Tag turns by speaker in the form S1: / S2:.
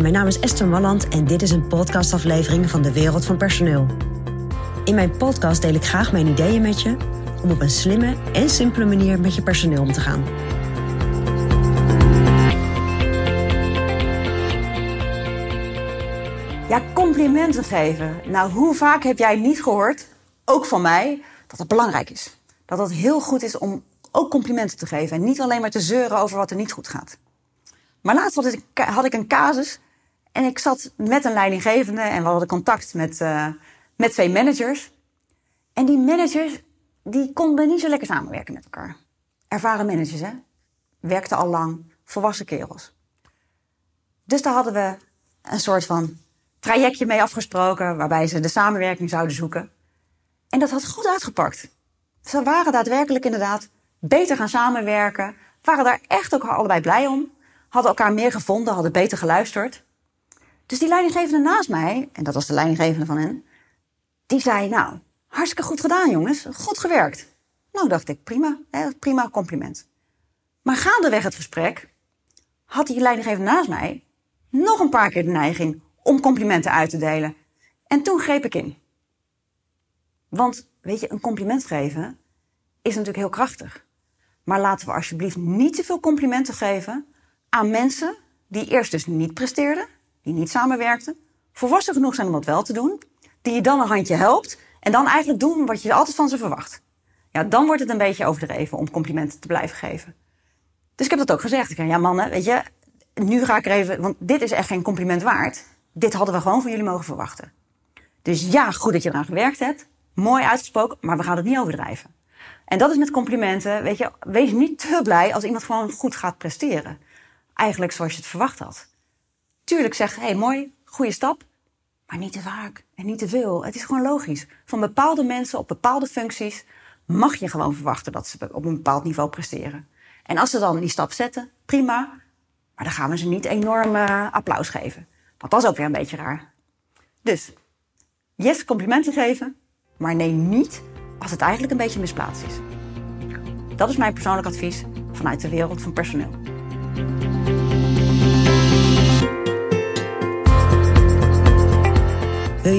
S1: Mijn naam is Esther Malland en dit is een podcastaflevering van de Wereld van Personeel. In mijn podcast deel ik graag mijn ideeën met je om op een slimme en simpele manier met je personeel om te gaan.
S2: Ja, complimenten geven. Nou, hoe vaak heb jij niet gehoord, ook van mij, dat het belangrijk is? Dat het heel goed is om ook complimenten te geven en niet alleen maar te zeuren over wat er niet goed gaat. Maar laatst had ik, had ik een casus en ik zat met een leidinggevende en we hadden contact met, uh, met twee managers. En die managers, die konden niet zo lekker samenwerken met elkaar. Ervaren managers, hè? Werkten al lang, volwassen kerels. Dus daar hadden we een soort van trajectje mee afgesproken waarbij ze de samenwerking zouden zoeken. En dat had goed uitgepakt. Ze waren daadwerkelijk inderdaad beter gaan samenwerken, waren daar echt ook allebei blij om, hadden elkaar meer gevonden, hadden beter geluisterd. Dus die leidinggevende naast mij, en dat was de leidinggevende van hen, die zei, nou, hartstikke goed gedaan jongens, goed gewerkt. Nou dacht ik, prima, hè, prima compliment. Maar gaandeweg het gesprek had die leidinggevende naast mij nog een paar keer de neiging om complimenten uit te delen. En toen greep ik in. Want, weet je, een compliment geven is natuurlijk heel krachtig. Maar laten we alsjeblieft niet te veel complimenten geven aan mensen die eerst dus niet presteerden, die niet samenwerkten, volwassen genoeg zijn om dat wel te doen, die je dan een handje helpt en dan eigenlijk doen wat je altijd van ze verwacht. Ja, dan wordt het een beetje overdreven om complimenten te blijven geven. Dus ik heb dat ook gezegd. Ik zei, ja mannen, weet je, nu ga ik er even, want dit is echt geen compliment waard. Dit hadden we gewoon van jullie mogen verwachten. Dus ja, goed dat je eraan gewerkt hebt. Mooi uitgesproken, maar we gaan het niet overdrijven. En dat is met complimenten. Weet je, wees niet te blij als iemand gewoon goed gaat presteren. Eigenlijk zoals je het verwacht had. Tuurlijk zeg, hé, hey, mooi, goede stap. Maar niet te vaak en niet te veel. Het is gewoon logisch. Van bepaalde mensen op bepaalde functies mag je gewoon verwachten dat ze op een bepaald niveau presteren. En als ze dan die stap zetten, prima. Maar dan gaan we ze niet enorm uh, applaus geven. Want dat is ook weer een beetje raar. Dus, yes, complimenten geven. Maar nee, niet als het eigenlijk een beetje misplaatst is. Dat is mijn persoonlijk advies vanuit de wereld van personeel.